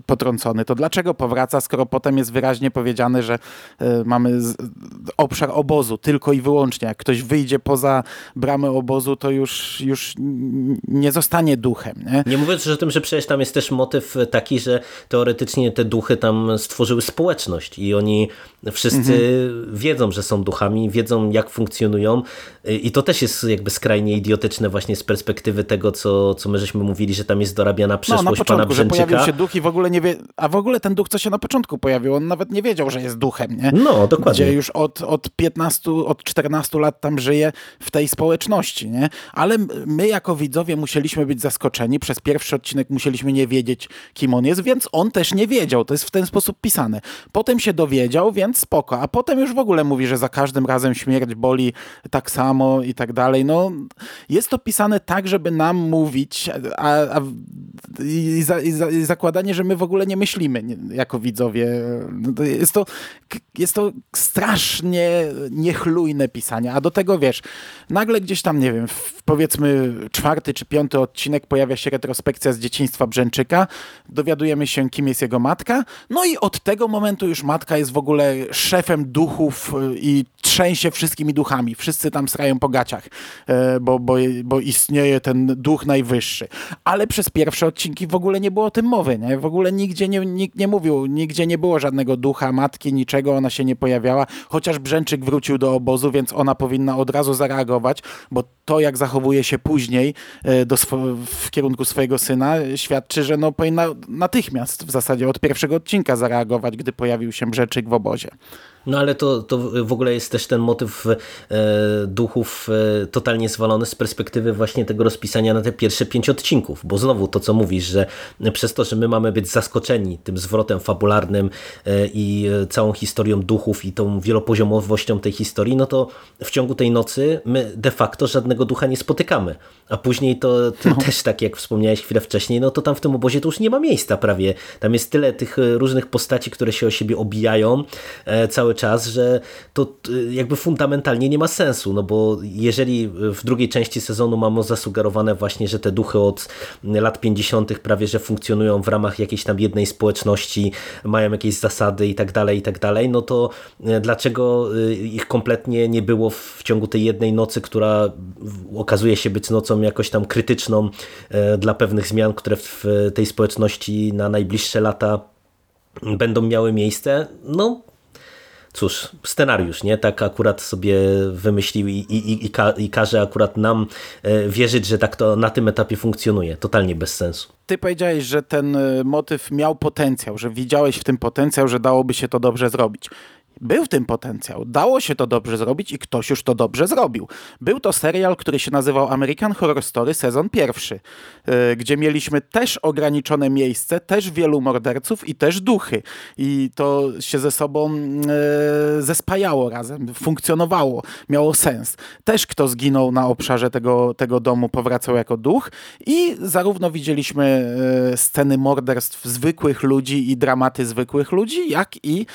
potrącony, to dlaczego powraca, skoro potem jest wyraźnie powiedziane, że mamy obszar obozu tylko i wyłącznie, jak ktoś wyjdzie poza bramę obozu, to już, już nie zostanie duchem. Nie? nie mówiąc o tym, że przecież tam jest też motyw taki, że teoretycznie te duchy tam stworzyły społeczność i oni wszyscy mhm. wiedzą, że są duchami, wiedzą jak funkcjonują i to też jest jakby skrajnie idiotyczne właśnie z perspektywy tego, co, co my żeśmy mówili, że tam jest dorabiana przeszłość no, na początku, pana Brzęczyka. że pojawił się duch i w ogóle nie wie, a w ogóle ten duch, co się na początku pojawił, on nawet nie wiedział, że jest duchem, nie? No, dokładnie. Gdzie już od, od 15, od 14 lat tam żyje w tej społeczności, nie? Ale my jako widzowie musieliśmy być zaskoczeni. Przez pierwszy odcinek musieliśmy nie wiedzieć, kim on jest, więc on też nie wiedział. To jest w ten sposób pisane. Potem się dowiedział, więc spoko. A potem już w ogóle mówi, że za każdym razem śmierć boli tak samo i tak dalej. No, jest to pisane tak, żeby nam mówić a, a i, za, i, za, i, zakładanie, że my w ogóle nie myślimy jako widzowie. No jest to, jest to strasznie niechlujne pisanie. A do tego wiesz, nagle gdzieś tam, nie wiem, powiedzmy czwarty czy piąty odcinek pojawia się retrospekcja z dzieciństwa Brzęczyka, dowiadujemy się, kim jest jego matka, no i od tego momentu już matka jest w ogóle szefem duchów y, i trzęsie wszystkimi duchami. Wszyscy tam srają po gaciach, e, bo, bo, bo istnieje ten duch najwyższy. Ale przez pierwsze odcinki w ogóle nie było o tym mowy, nie? W ogóle nigdzie nie, nikt nie mówił, nigdzie nie było żadnego ducha, matki, niczego, ona się nie pojawiała, chociaż Brzęczyk wrócił do obozu, więc ona powinna od razu zareagować, bo to, jak zachowuje się później e, do w kierunku swojego syna, świadczy, że no, powinna natychmiast w zasadzie od pierwszego odcinka zareagować, gdy pojawił się Brzeczyk w obozie. No ale to, to w ogóle jest też ten motyw e, duchów e, totalnie zwalony z perspektywy właśnie tego rozpisania na te pierwsze pięć odcinków, bo znowu to, co mówisz, że przez to, że my mamy być zaskoczeni tym zwrotem fabularnym e, i całą historią duchów i tą wielopoziomowością tej historii, no to w ciągu tej nocy my de facto żadnego ducha nie spotykamy. A później to, to no. też tak jak wspomniałeś chwilę wcześniej, no to tam w tym obozie to już nie ma miejsca prawie. Tam jest tyle tych różnych postaci, które się o siebie obijają cały czas, że to jakby fundamentalnie nie ma sensu, no bo jeżeli w drugiej części sezonu mamy zasugerowane właśnie, że te duchy od lat 50. prawie, że funkcjonują w ramach jakiejś tam jednej społeczności, mają jakieś zasady i tak dalej, i tak dalej, no to e, dlaczego e, ich kompletnie nie było w ciągu tej jednej nocy, która okazuje się być nocą jakoś tam krytyczną e, dla pewnych zmian, które w tej społeczności na najbliższe lata będą miały miejsce, no cóż, scenariusz, nie? Tak akurat sobie wymyślił i, i, i, ka i każe akurat nam e, wierzyć, że tak to na tym etapie funkcjonuje. Totalnie bez sensu. Ty powiedziałeś, że ten e, motyw miał potencjał, że widziałeś w tym potencjał, że dałoby się to dobrze zrobić. Był tym potencjał. Dało się to dobrze zrobić i ktoś już to dobrze zrobił. Był to serial, który się nazywał American Horror Story sezon pierwszy, yy, gdzie mieliśmy też ograniczone miejsce, też wielu morderców i też duchy. I to się ze sobą yy, zespajało razem, funkcjonowało, miało sens. Też kto zginął na obszarze tego, tego domu powracał jako duch i zarówno widzieliśmy yy, sceny morderstw zwykłych ludzi i dramaty zwykłych ludzi, jak i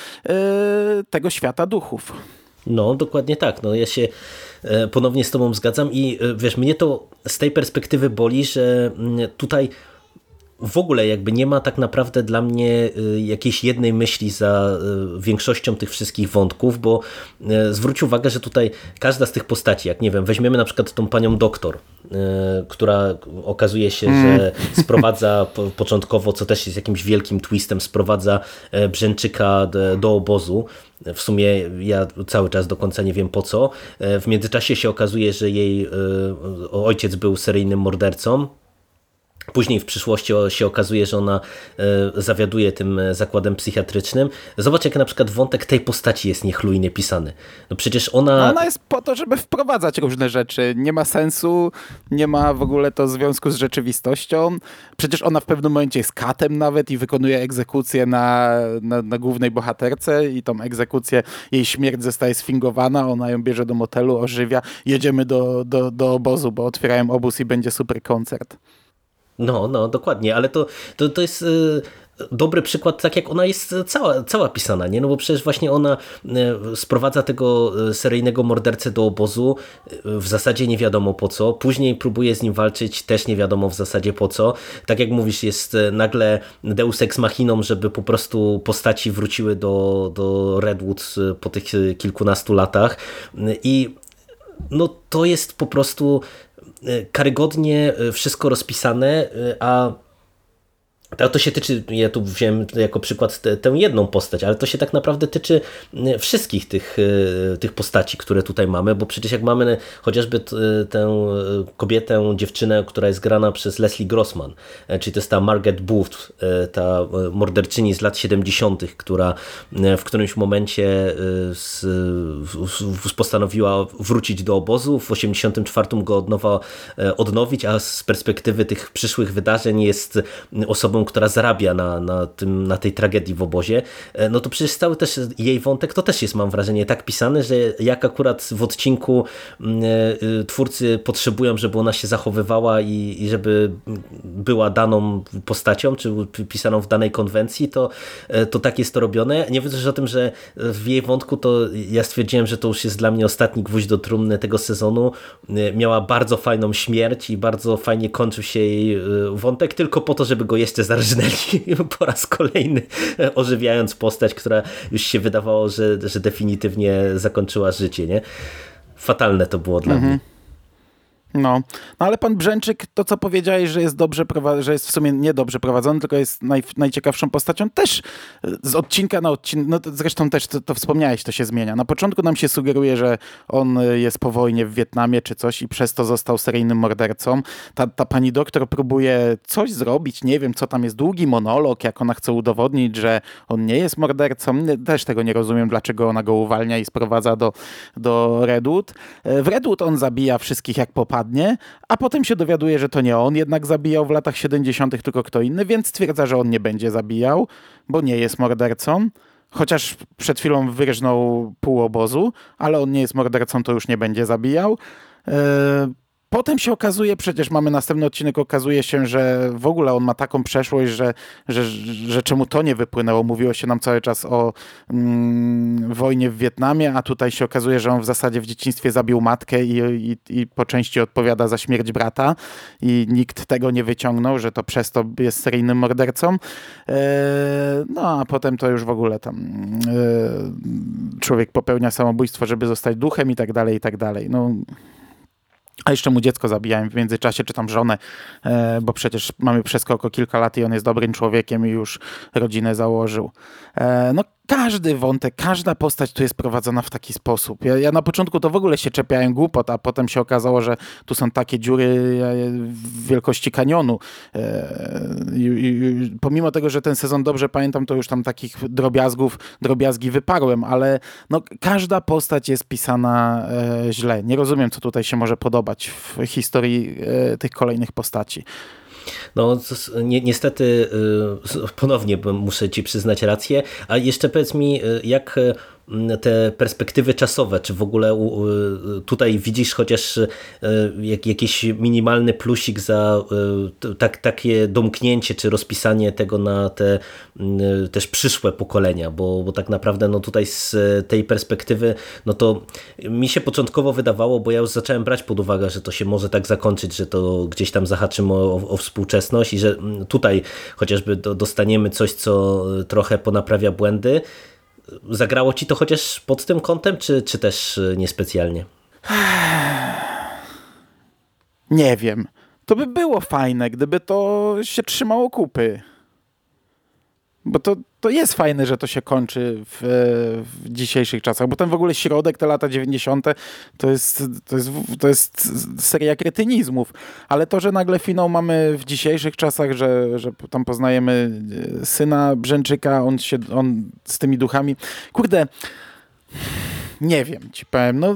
tego świata duchów. No, dokładnie tak. No, ja się e, ponownie z Tobą zgadzam i e, wiesz, mnie to z tej perspektywy boli, że mm, tutaj w ogóle jakby nie ma tak naprawdę dla mnie y, jakiejś jednej myśli za y, większością tych wszystkich wątków, bo y, zwróć uwagę, że tutaj każda z tych postaci, jak nie wiem, weźmiemy na przykład tą panią doktor, która okazuje się, mm. że sprowadza początkowo, co też jest jakimś wielkim twistem, sprowadza e, Brzęczyka do obozu. W sumie ja cały czas do końca nie wiem po co. E, w międzyczasie się okazuje, że jej ojciec był seryjnym mordercą, Później w przyszłości się okazuje, że ona e, zawiaduje tym e, zakładem psychiatrycznym. Zobacz, jak na przykład wątek tej postaci jest niechlujnie pisany. No przecież ona... No ona jest po to, żeby wprowadzać różne rzeczy. Nie ma sensu, nie ma w ogóle to związku z rzeczywistością. Przecież ona w pewnym momencie jest katem nawet i wykonuje egzekucję na, na, na głównej bohaterce i tą egzekucję, jej śmierć zostaje sfingowana, ona ją bierze do motelu, ożywia. Jedziemy do, do, do obozu, bo otwierają obóz i będzie super koncert. No, no, dokładnie, ale to, to, to jest y, dobry przykład, tak jak ona jest cała, cała pisana, nie? No bo przecież właśnie ona y, sprowadza tego y, seryjnego mordercę do obozu w zasadzie nie wiadomo po co, później próbuje z nim walczyć, też nie wiadomo w zasadzie po co. Tak jak mówisz, jest nagle deus ex machiną, żeby po prostu postaci wróciły do, do Redwood po tych kilkunastu latach i no to jest po prostu karygodnie e, wszystko rozpisane, e, a to się tyczy, ja tu wziąłem jako przykład te, tę jedną postać, ale to się tak naprawdę tyczy wszystkich tych, tych postaci, które tutaj mamy, bo przecież jak mamy chociażby tę kobietę, dziewczynę, która jest grana przez Leslie Grossman, czyli to jest ta Margaret Booth, ta morderczyni z lat 70., która w którymś momencie z, postanowiła wrócić do obozu, w 84 go od nowa odnowić, a z perspektywy tych przyszłych wydarzeń jest osobą która zarabia na, na, tym, na tej tragedii w obozie, e, no to przecież cały też jej wątek to też jest, mam wrażenie, tak pisany, że jak akurat w odcinku mm, e, twórcy potrzebują, żeby ona się zachowywała i, i żeby była daną postacią, czy pisaną w danej konwencji, to, e, to tak jest to robione. Nie mówiąc o tym, że w jej wątku to ja stwierdziłem, że to już jest dla mnie ostatni gwóźdź do trumny tego sezonu. Miała bardzo fajną śmierć i bardzo fajnie kończył się jej wątek, tylko po to, żeby go jeszcze zarżnęli *laughs* po raz kolejny, ożywiając postać, która już się wydawało, że, że definitywnie zakończyła życie. Nie? Fatalne to było dla mhm. mnie. No. no, ale pan Brzęczyk, to co powiedziałeś, że jest dobrze że jest w sumie niedobrze prowadzony, tylko jest naj, najciekawszą postacią, też e, z odcinka na odcinek, no zresztą też to, to, wspomniałeś, to się zmienia. Na początku nam się sugeruje, że on e, jest po wojnie w Wietnamie czy coś i przez to został seryjnym mordercą. Ta, ta pani doktor próbuje coś zrobić, nie wiem co tam jest, długi monolog, jak ona chce udowodnić, że on nie jest mordercą. Też tego nie rozumiem, dlaczego ona go uwalnia i sprowadza do, do Redwood. E, w Redwood on zabija wszystkich jak popada a potem się dowiaduje, że to nie on jednak zabijał w latach 70., tylko kto inny, więc stwierdza, że on nie będzie zabijał, bo nie jest mordercą. Chociaż przed chwilą wyrżnął pół obozu, ale on nie jest mordercą, to już nie będzie zabijał. E, Potem się okazuje, przecież mamy następny odcinek, okazuje się, że w ogóle on ma taką przeszłość, że, że, że czemu to nie wypłynęło. Mówiło się nam cały czas o mm, wojnie w Wietnamie, a tutaj się okazuje, że on w zasadzie w dzieciństwie zabił matkę i, i, i po części odpowiada za śmierć brata i nikt tego nie wyciągnął, że to przez to jest seryjnym mordercą. E, no a potem to już w ogóle tam e, człowiek popełnia samobójstwo, żeby zostać duchem i tak dalej, i tak dalej. No a jeszcze mu dziecko zabijałem w międzyczasie, czy tam żonę, e, bo przecież mamy przeskok o kilka lat i on jest dobrym człowiekiem i już rodzinę założył. E, no każdy wątek, każda postać tu jest prowadzona w taki sposób. Ja, ja na początku to w ogóle się czepiałem głupot, a potem się okazało, że tu są takie dziury w wielkości kanionu. I, i, pomimo tego, że ten sezon dobrze pamiętam, to już tam takich drobiazgów, drobiazgi wyparłem, ale no, każda postać jest pisana e, źle. Nie rozumiem, co tutaj się może podobać w historii e, tych kolejnych postaci. No ni niestety y, ponownie muszę ci przyznać rację, a jeszcze powiedz mi, y, jak te perspektywy czasowe, czy w ogóle tutaj widzisz chociaż e, jakiś minimalny plusik za e, tak, takie domknięcie, czy rozpisanie tego na te też przyszłe pokolenia, bo, bo tak naprawdę no tutaj z tej perspektywy, no to mi się początkowo wydawało, bo ja już zacząłem brać pod uwagę, że to się może tak zakończyć, że to gdzieś tam zahaczymy o, o współczesność i że tutaj chociażby dostaniemy coś, co trochę ponaprawia błędy, Zagrało ci to chociaż pod tym kątem, czy, czy też y, niespecjalnie? Nie wiem. To by było fajne, gdyby to się trzymało kupy. Bo to, to jest fajne, że to się kończy w, w, dzisiejszych czasach, bo ten w ogóle środek, te lata 90. to jest, to jest, to jest seria kretynizmów. Ale to, że nagle finał mamy w dzisiejszych czasach, że, że tam poznajemy e, syna Brzęczyka, on, się, on z tymi duchami. Kurde, nie wiem, ci powiem. No,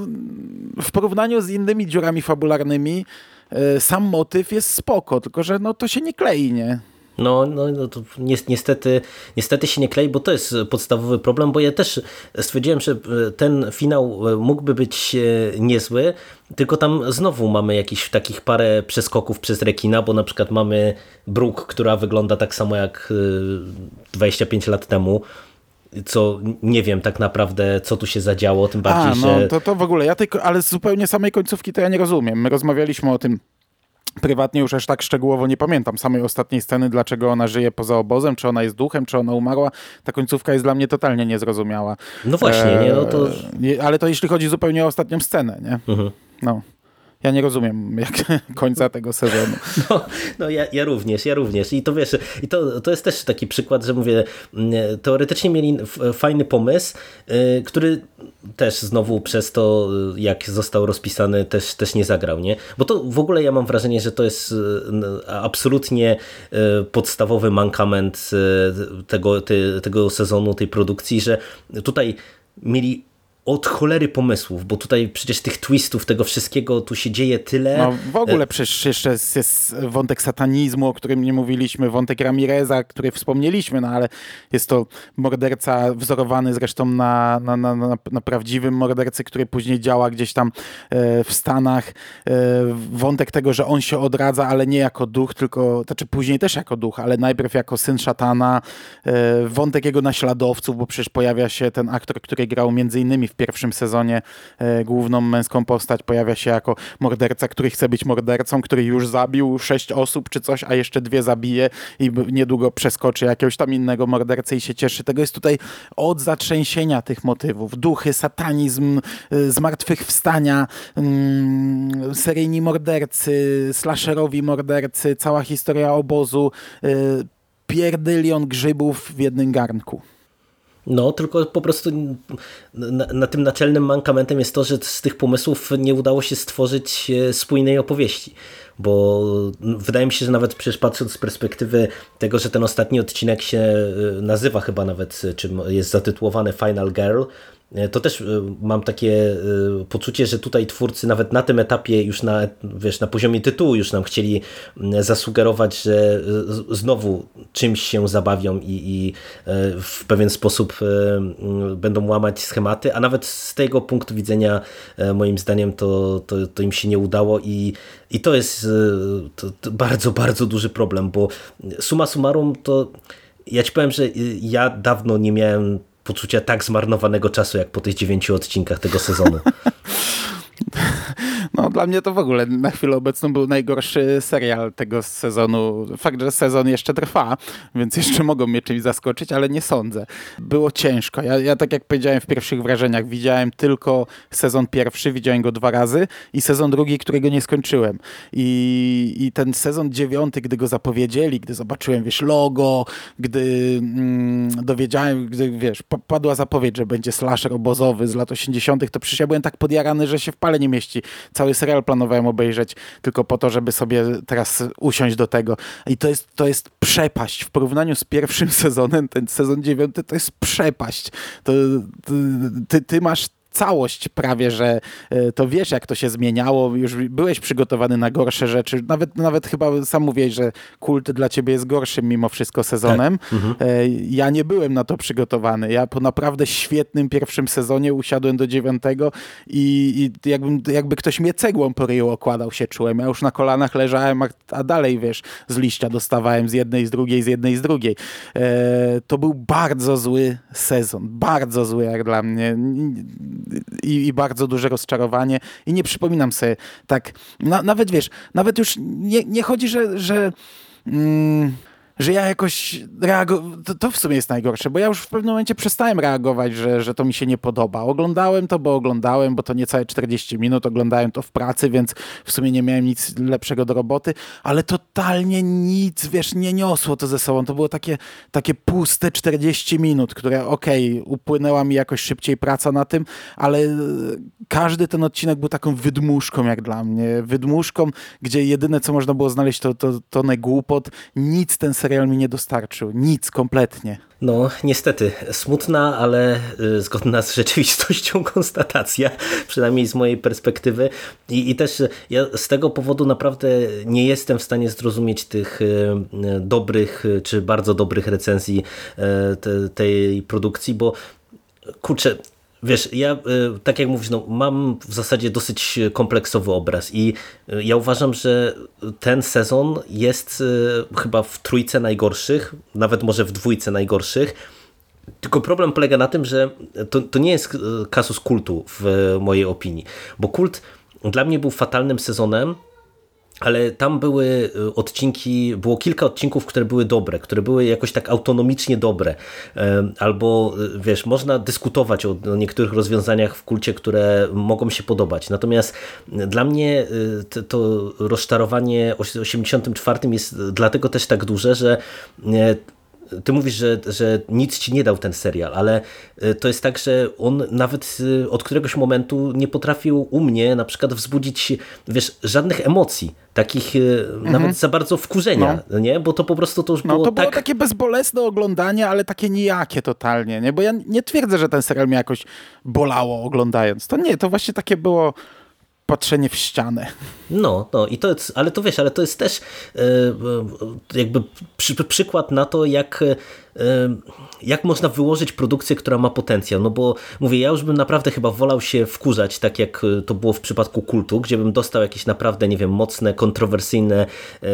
w porównaniu z innymi dziurami fabularnymi, e, sam motyw jest spoko, tylko że no, to się nie klei, nie? No, no, no to niestety, niestety się nie klei, bo to jest podstawowy problem, bo ja też stwierdziłem, że e, ten finał e, mógłby być e, niezły, tylko tam znowu mamy jakiś takich parę przeskoków przez rekina, bo na przykład mamy Brooke, która wygląda tak samo jak 25 lat temu, co nie wiem tak naprawdę, co tu się zadziało, tym bardziej, A, no, że... To, to w ogóle, ja tylko, ale zupełnie samej końcówki to ja nie rozumiem. My rozmawialiśmy o tym Prywatnie już aż tak szczegółowo nie pamiętam samej ostatniej sceny, dlaczego ona żyje poza obozem, czy ona jest duchem, czy ona umarła. Ta końcówka jest dla mnie totalnie niezrozumiała. No właśnie, nie? No to... E, ale to jeśli chodzi zupełnie o ostatnią scenę, nie? Mhm. No. Ja nie rozumiem jak, *laughs* końca tego sezonu. No, no ja, ja, również, ja również. I to wiesz, i to, to jest też taki przykład, że mówię, teoretycznie mieli fajny pomysł, y, który też znowu przez to, jak został rozpisany, też, też nie zagrał, nie? Bo to w ogóle ja mam wrażenie, że to jest y, absolutnie y, podstawowy mankament tego, tego sezonu, tej produkcji, że tutaj mieli od cholery pomysłów, bo tutaj przecież tych twistów, tego wszystkiego tu się dzieje tyle. No w ogóle e, przecież jeszcze jest, jest wątek satanizmu, o którym nie mówiliśmy, wątek Ramireza, który wspomnieliśmy, no ale jest to morderca wzorowany zresztą na, na, na, na, prawdziwym mordercy, który później działa gdzieś tam e, w Stanach. E, wątek tego, że on się odradza, ale nie jako duch, tylko, znaczy później też jako duch, ale najpierw jako syn szatana. Wątek jego naśladowców, bo przecież pojawia się ten aktor, który grał między innymi w pierwszym sezonie e, główną męską postać pojawia się jako morderca, który chce być mordercą, który już zabił sześć osób czy coś, a jeszcze dwie zabije i niedługo przeskoczy jakiegoś tam innego mordercę i się cieszy. Tego jest tutaj od zatrzęsienia tych motywów. Duchy, satanizm, e, zmartwychwstania, mm, seryjni mordercy, slasherowi mordercy, cała historia obozu, e, pierdylion grzybów w jednym garnku. No, tylko po prostu na, na, tym naczelnym mankamentem jest to, że z tych pomysłów nie udało się stworzyć e, spójnej opowieści. Bo wydaje mi się, że nawet patrząc z perspektywy tego, że ten ostatni odcinek się e, nazywa chyba nawet, czy jest zatytułowany Final Girl, E, to też e, mam takie e, poczucie, że tutaj twórcy nawet na tym etapie już na, wiesz, na poziomie tytułu już nam chcieli zasugerować, że znowu czymś się zabawią i, i w pewien sposób będą łamać schematy, a nawet z tego punktu widzenia moim zdaniem to, to, to im się nie udało i, i to jest to, to bardzo, bardzo duży problem, bo suma summarum to ja ci powiem, że ja dawno nie miałem poczucia tak zmarnowanego czasu, jak po tych dziewięciu odcinkach tego sezonu. *laughs* No, dla mnie to w ogóle na chwilę obecną był najgorszy serial tego sezonu. Fakt, że sezon jeszcze trwa, więc jeszcze mogą mnie czymś zaskoczyć, ale nie sądzę. Było ciężko. Ja, ja tak jak powiedziałem w pierwszych wrażeniach, widziałem tylko sezon pierwszy, widziałem go dwa razy i sezon drugi, którego nie skończyłem. I, i ten sezon dziewiąty, gdy go zapowiedzieli, gdy zobaczyłem, wiesz, logo, gdy mm, dowiedziałem, gdy, wiesz, padła zapowiedź, że będzie slasher obozowy z lat 80., to przecież ja byłem tak podjarany, że się w pale nie mieści. Cały serial planowałem obejrzeć tylko po to, żeby sobie teraz usiąść do tego. I to jest, to jest przepaść. W porównaniu z pierwszym *laughs* sezonem, ten sezon dziewiąty to jest przepaść. To, ty, ty masz całość prawie, że e, to wiesz, jak to się zmieniało, już byłeś przygotowany na gorsze rzeczy. Nawet, nawet chyba sam mówiłeś, że kult dla ciebie jest gorszym mimo wszystko sezonem. Tak. Mhm. E, ja nie byłem na to przygotowany. Ja po naprawdę świetnym pierwszym sezonie usiadłem do dziewiątego i, i jakby, jakby ktoś mnie cegłą po ryju okładał się czułem. Ja już na kolanach leżałem, a, a dalej, wiesz, z liścia dostawałem z jednej, z drugiej, z jednej, z drugiej. E, to był bardzo zły sezon. Bardzo zły jak dla mnie i, i, bardzo duże rozczarowanie. I nie przypominam sobie tak, na, nawet wiesz, nawet już nie, nie chodzi, że, że mm, że ja jakoś reagowałem, to, to, w sumie jest najgorsze, bo ja już w pewnym momencie przestałem reagować, że, że to mi się nie podoba. Oglądałem to, bo oglądałem, bo to niecałe 40 minut, oglądałem to w pracy, więc w sumie nie miałem nic lepszego do roboty, ale totalnie nic, wiesz, nie niosło to ze sobą. To było takie, takie puste 40 minut, które okej, okay, upłynęła mi jakoś szybciej praca na tym, ale każdy ten odcinek był taką wydmuszką jak dla mnie. Wydmuszką, gdzie jedyne, co można było znaleźć, to, to, to głupot. Nic ten mi nie dostarczył. Nic, kompletnie. No, niestety, smutna, ale y, zgodna z rzeczywistością *laughs* konstatacja, przynajmniej z mojej perspektywy. I, I też ja z tego powodu naprawdę nie jestem w stanie zrozumieć tych y, dobrych czy bardzo dobrych recenzji y, te, tej produkcji, bo kurczę, Wiesz, ja, y, tak jak mówisz, no, mam w zasadzie dosyć kompleksowy obraz i y, ja uważam, że ten sezon jest chyba w trójce najgorszych, nawet może w dwójce najgorszych. Tylko problem polega na tym, że to, to nie jest kasus kultu w mojej opinii, bo kult dla mnie był fatalnym sezonem, ale tam były y, odcinki, było kilka odcinków, które były dobre, które były jakoś tak autonomicznie dobre. Albo y, wiesz, można dyskutować o, niektórych rozwiązaniach w kulcie, które mogą się podobać. Natomiast dla mnie y, to rozczarowanie 84 jest dlatego też tak duże, że ty mówisz, że, że nic ci nie dał ten serial, ale y, to jest tak, że on nawet y, od któregoś momentu nie potrafił u mnie na przykład wzbudzić, wiesz, żadnych emocji, takich y, mhm. nawet za bardzo wkurzenia, no. nie? Bo to po prostu to już no, było to tak... było takie bezbolesne oglądanie, ale takie nijakie totalnie, nie? Bo ja nie twierdzę, że ten serial mnie jakoś bolało oglądając. To nie, to właśnie takie było patrzenie w ścianę. No, no i to jest, ale to wiesz, ale to jest też e, jakby przy, przykład na to, jak jak można wyłożyć produkcję, która ma potencjał. No bo mówię, ja już bym naprawdę chyba wolał się wkurzać, tak jak e, to było w przypadku kultu, gdzie bym dostał jakieś naprawdę, nie wiem, mocne, kontrowersyjne e,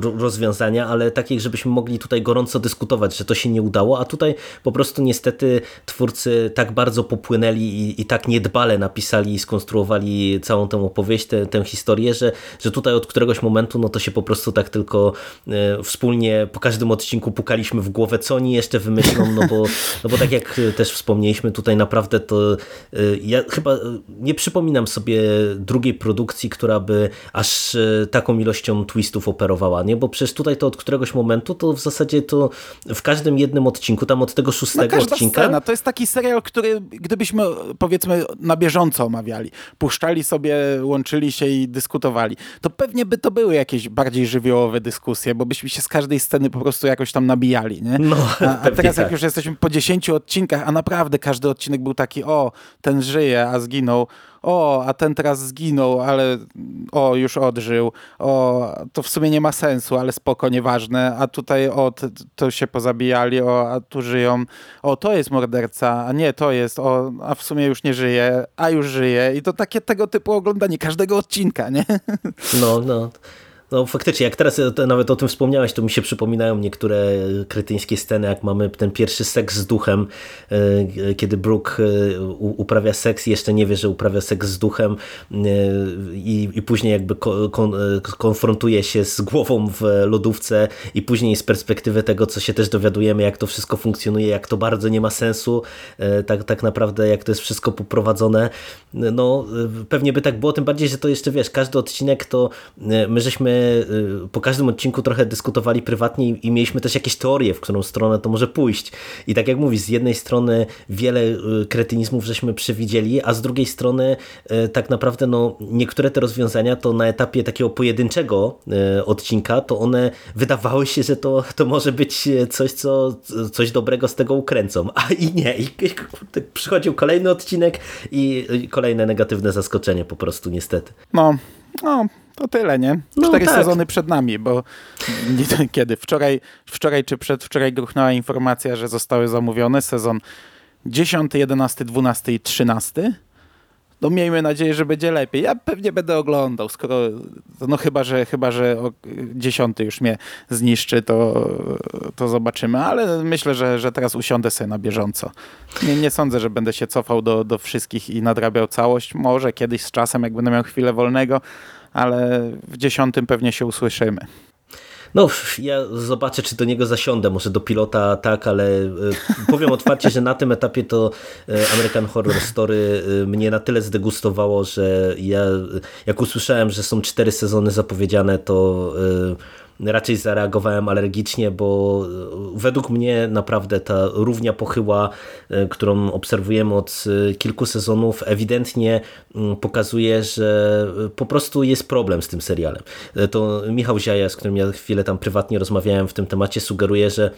rozwiązania, ale takich, żebyśmy mogli tutaj gorąco dyskutować, że to się nie udało, a tutaj po prostu niestety twórcy tak bardzo popłynęli i, i tak niedbale napisali i skonstruowali całą tę opowieść, tę, tę historię, że, że tutaj od któregoś momentu no to się po prostu tak tylko e, wspólnie po każdym odcinku pukaliśmy w głowę, co oni jeszcze wymyślą, no bo, *laughs* no bo tak jak też wspomnieliśmy tutaj naprawdę to y, ja chyba y, nie przypominam sobie drugiej produkcji, która by aż taką ilością twistów operowała, nie? Bo przecież tutaj to od któregoś momentu to w zasadzie to w każdym jednym odcinku, tam od tego szóstego no odcinka. Scena, to jest taki serial, który gdybyśmy powiedzmy na bieżąco omawiali, puszczali sobie, łączyli się i dyskutowali, to pewnie by to były jakieś bardziej żywiołowe dyskusje, bo byśmy się z każdej sceny po prostu jakoś tam nabijali, nie? No, a, a teraz jak tak. już jesteśmy po 10 odcinkach, a naprawdę każdy odcinek był taki, o, ten żyje, a zginął, o, a ten teraz zginął, ale o, już odżył, o, to w sumie nie ma sensu, ale spoko, nieważne, a tutaj o, to się pozabijali, o, a tu żyją, o, to jest morderca, a nie, to jest, o, a w sumie już nie żyje, a już żyje i to takie tego typu oglądanie każdego odcinka, nie? No, no. No faktycznie, jak teraz to nawet o tym wspomniałeś, to mi się przypominają niektóre kretyńskie sceny, jak mamy ten pierwszy seks z duchem, e, kiedy Brooke e, uprawia seks jeszcze nie wie, że uprawia seks z duchem e, i, i później jakby ko- kon, e, konfrontuje się z głową w lodówce i później z perspektywy tego, co się też dowiadujemy, jak to wszystko funkcjonuje, jak to bardzo nie ma sensu, e, tak, tak naprawdę jak to jest wszystko poprowadzone, no e, pewnie by tak było, tym bardziej, że to jeszcze wiesz, każdy odcinek to e, my żeśmy e, po każdym odcinku trochę dyskutowali prywatnie i- mieliśmy też jakieś teorie, w którą stronę to może pójść. I tak jak mówisz, z jednej strony wiele e, kretynizmów żeśmy przewidzieli, a z drugiej strony e, tak naprawdę no, niektóre te rozwiązania to na etapie takiego pojedynczego odcinka, to one wydawały się, że to, to może być coś, co, coś dobrego z tego ukręcą, a i nie. I, przychodził kolejny odcinek i kolejne negatywne zaskoczenie po prostu niestety. No, no, to tyle, nie? No, Cztery tak. sezony przed nami, bo *laughs* nie- kiedy? Wczoraj, wczoraj czy przedwczoraj gruchnęła informacja, że zostały zamówione sezon 10, 11, 12 i 13. No miejmy nadzieję, że będzie lepiej. Ja pewnie będę oglądał, skoro, no chyba, że, chyba, że dziesiąty już mnie zniszczy, to, to zobaczymy, ale myślę, że, że teraz usiądę sobie na bieżąco. Nie, nie sądzę, że będę się cofał do, do wszystkich i nadrabiał całość. Może kiedyś z czasem, jak będę miał chwilę wolnego, ale w dziesiątym pewnie się usłyszymy. No, ja zobaczę, czy do niego zasiądę, może do pilota tak, ale e, powiem otwarcie, że na tym etapie to e, American Horror Story e, mnie na tyle zdegustowało, że ja jak usłyszałem, że są cztery sezony zapowiedziane, to raczej zareagowałem alergicznie, bo e, według mnie naprawdę ta równia pochyła, e, którą obserwujemy od e, kilku sezonów, ewidentnie mm, pokazuje, że po prostu jest problem z tym serialem. To Michał Ziaja, z którym ja chwilę tam prywatnie rozmawiałem w tym temacie, sugeruje, że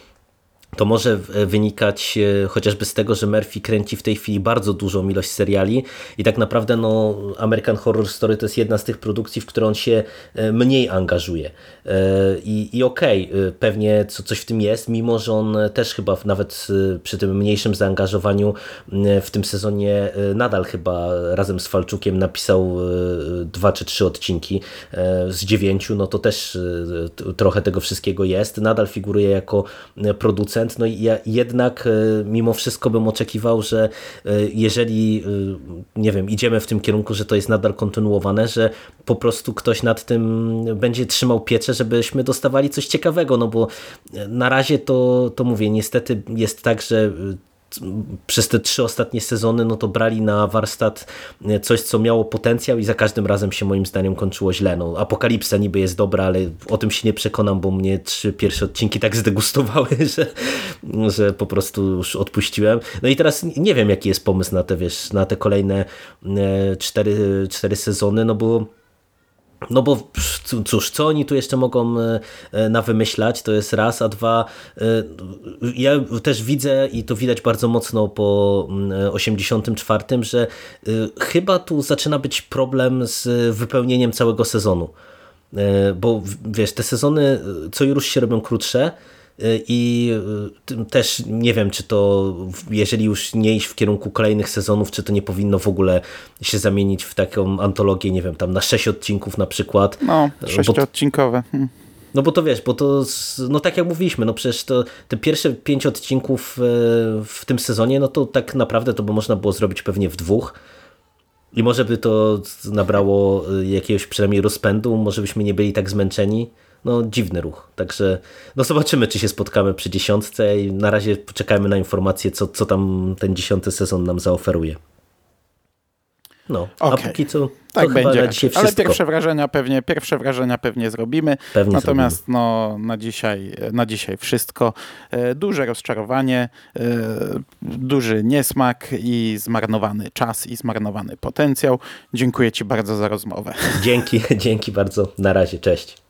to może e, wynikać e, chociażby z tego, że Murphy kręci w tej chwili bardzo dużą ilość seriali i tak naprawdę no, American Horror Story to jest jedna z tych produkcji, w które on się e, mniej angażuje. I, i okej, e, pewnie co, coś w tym jest, mimo że on też chyba nawet przy tym mniejszym zaangażowaniu w tym sezonie nadal chyba razem z Falczukiem napisał dwa czy trzy odcinki z dziewięciu, no to też trochę tego wszystkiego jest. Nadal figuruje jako e, producent, no ja jednak e, mimo wszystko bym oczekiwał, że e, jeżeli, e, nie wiem, idziemy w tym kierunku, że to jest nadal kontynuowane, że po prostu ktoś nad tym będzie trzymał pieczę, żebyśmy dostawali coś ciekawego, no bo na razie to, to mówię, niestety jest tak, że przez te trzy ostatnie sezony, no to brali na warsztat e, coś, co miało potencjał i za każdym razem się moim zdaniem kończyło źle. No, Apokalipsa niby jest dobra, ale o tym się nie przekonam, bo mnie trzy pierwsze odcinki tak *laughs* zdegustowały, że, że po prostu już odpuściłem. No i teraz nie wiem, jaki jest pomysł na te, wiesz, na te kolejne e, cztery, cztery sezony, no bo no bo cóż, co oni tu jeszcze mogą e, e, nawymyślać, to jest raz, a dwa, e, ja też widzę i to widać bardzo mocno po mm, 84, że e, chyba tu zaczyna być problem z wypełnieniem całego sezonu. Bo wiesz, te sezony co już się robią krótsze, i y, też nie wiem, czy to, jeżeli już nie iść w kierunku kolejnych sezonów, czy to nie powinno w ogóle się zamienić w taką antologię, nie wiem, tam na sześć odcinków na przykład. No, Bo- sześciodcinkowe. Hmm. no bo to wiesz, bo to, no tak jak mówiliśmy, no przecież to te pierwsze pięć odcinków w tym sezonie, no to tak naprawdę to by można było zrobić pewnie w dwóch. I może by to nabrało jakiegoś przynajmniej rozpędu, może byśmy nie byli tak zmęczeni. No dziwny ruch. Także no zobaczymy, czy się spotkamy przy dziesiątce i na razie poczekajmy na informacje, co, co tam ten dziesiąty sezon nam zaoferuje. No, a Okej. póki co Tak będzie. na dzisiaj raczej. Ale wszystko. pierwsze wrażenia pewnie, pierwsze wrażenia pewnie zrobimy. Pewnie Natomiast no, na, dzisiaj, na dzisiaj wszystko. E, Duże rozczarowanie, e, duży niesmak i zmarnowany czas i zmarnowany potencjał. Dziękuję Ci bardzo za rozmowę. Dzięki, *laughs* dzięki bardzo. Na razie, cześć.